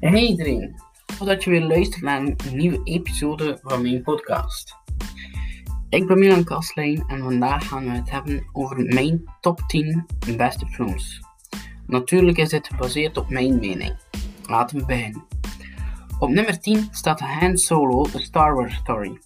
Hey iedereen, voordat je weer luistert naar een nieuwe episode van mijn podcast. Ik ben Milan Kastlijn en vandaag gaan we het hebben over mijn top 10 beste films. Natuurlijk is dit gebaseerd op mijn mening. Laten we beginnen. Op nummer 10 staat Han Solo, The Star Wars Story.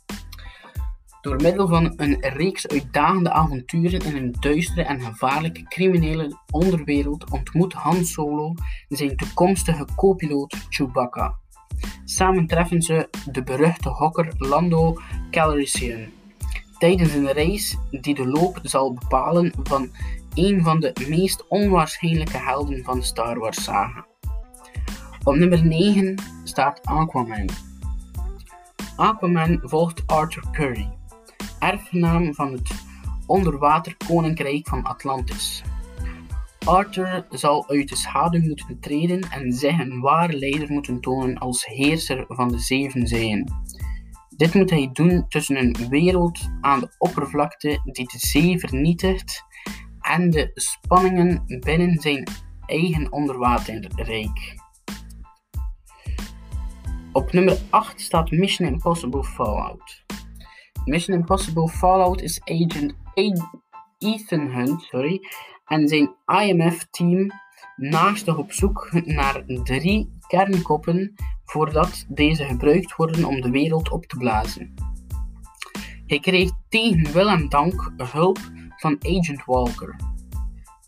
Door middel van een reeks uitdagende avonturen in een duistere en gevaarlijke criminele onderwereld ontmoet Han Solo zijn toekomstige co-piloot Chewbacca. Samen treffen ze de beruchte hokker Lando Calrissian tijdens een reis die de loop zal bepalen van een van de meest onwaarschijnlijke helden van de Star Wars saga. Op nummer 9 staat Aquaman. Aquaman volgt Arthur Curry, erfgenaam van het onderwaterkoninkrijk van Atlantis. Arthur zal uit de schaduw moeten treden en zich een ware leider moeten tonen als heerser van de zeven zeeën. Dit moet hij doen tussen een wereld aan de oppervlakte die de zee vernietigt en de spanningen binnen zijn eigen onderwaterrijk. Op nummer 8 staat Mission Impossible Fallout. Mission Impossible Fallout is agent Ethan Hunt sorry, en zijn IMF-team naastig op zoek naar drie kernkoppen voordat deze gebruikt worden om de wereld op te blazen. Hij kreeg tegen wil en dank hulp van Agent Walker.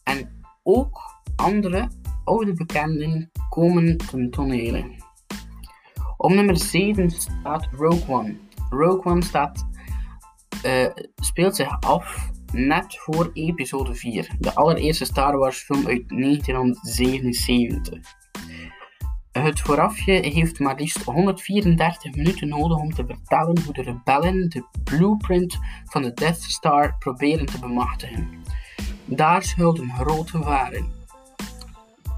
En ook andere oude bekenden komen ten tonele. Op nummer 7 staat Rogue One. Rogue One staat, uh, speelt zich af net voor episode 4, de allereerste Star Wars film uit 1977. Het voorafje heeft maar liefst 134 minuten nodig om te vertellen hoe de rebellen de blueprint van de Death Star proberen te bemachtigen. Daar schuilt een groot gevaar.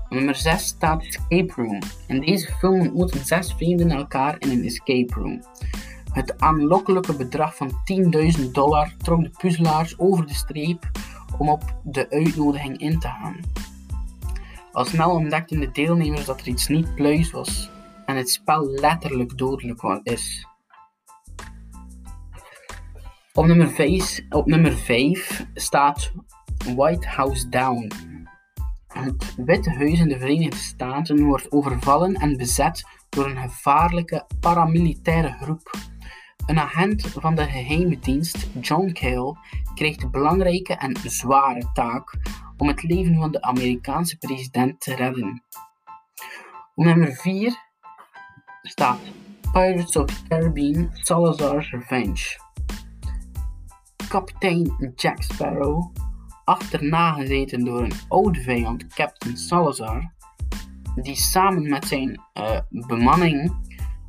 Nummer 6 staat Escape Room. In deze film ontmoeten zes vrienden elkaar in een escape room. Het aanlokkelijke bedrag van 10.000 dollar trok de puzzelaars over de streep om op de uitnodiging in te gaan. Al snel ontdekten de deelnemers dat er iets niet pluis was en het spel letterlijk dodelijk is. Op nummer 5, op nummer 5 staat White House Down. Het Witte Huis in de Verenigde Staten wordt overvallen en bezet door een gevaarlijke paramilitaire groep. Een agent van de geheime dienst, John Cale, krijgt de belangrijke en zware taak om het leven van de Amerikaanse president te redden. Op nummer 4 staat Pirates of the Caribbean Salazar's Revenge. Kapitein Jack Sparrow, achterna gezeten door een oude vijand, Captain Salazar, die samen met zijn uh, bemanning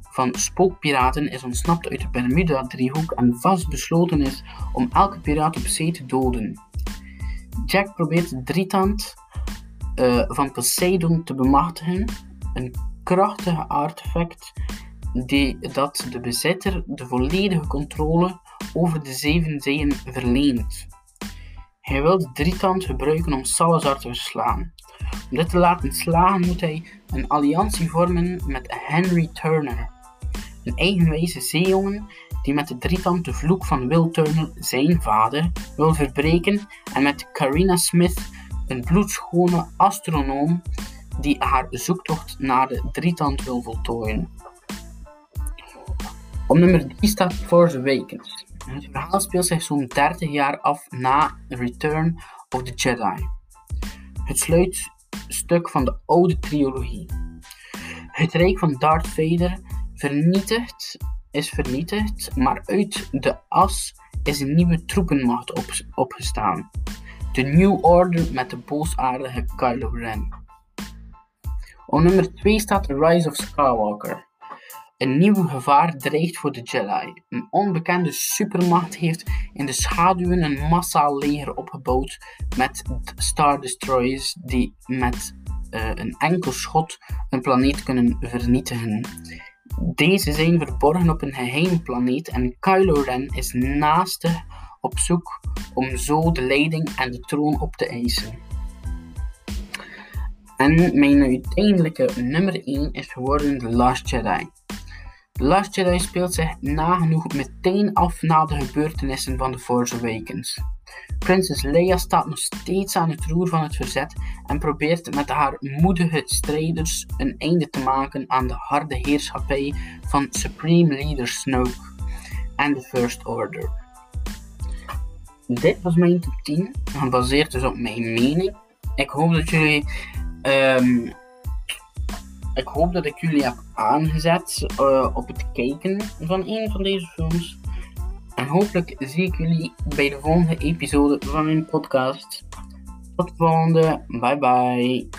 van spookpiraten is ontsnapt uit de Bermuda-driehoek en vastbesloten is om elke piraat op zee te doden. Jack probeert drietand uh, van Poseidon te bemachtigen, een krachtige artefact die dat de bezitter de volledige controle over de zeven zeeën verleent. Hij wil de drietand gebruiken om Salazar te verslaan. Om dit te laten slagen moet hij een alliantie vormen met Henry Turner, een eigenwijze zeejongen die met de drietand de vloek van Will Turner, zijn vader, wil verbreken en met Carina Smith, een bloedschone astronoom die haar zoektocht naar de drietand wil voltooien. Op nummer 3 staat Force Awakens. Het verhaal speelt zich zo'n 30 jaar af na Return of the Jedi. Het sluitstuk van de oude trilogie. Het rijk van Darth Vader vernietigd, is vernietigd, maar uit de as is een nieuwe troepenmacht op, opgestaan. De New Order met de boosaardige Kylo Ren. Op nummer 2 staat The Rise of Skywalker. Een nieuw gevaar dreigt voor de Jedi. Een onbekende supermacht heeft in de schaduwen een massaal leger opgebouwd met Star Destroyers die met uh, een enkel schot een planeet kunnen vernietigen. Deze zijn verborgen op een geheime planeet en Kylo Ren is naastig op zoek om zo de leiding en de troon op te eisen. En mijn uiteindelijke nummer 1 is geworden Last Jedi. Last Jedi speelt zich nagenoeg meteen af na de gebeurtenissen van The Force Awakens. Prinses Leia staat nog steeds aan het roer van het verzet en probeert met haar moedige strijders een einde te maken aan de harde heerschappij van Supreme Leader Snoke en de First Order. Dit was mijn top 10, gebaseerd dus op mijn mening. Ik hoop dat jullie. Um, ik hoop dat ik jullie heb aangezet uh, op het kijken van een van deze films. En hopelijk zie ik jullie bij de volgende episode van mijn podcast. Tot de volgende. Bye bye.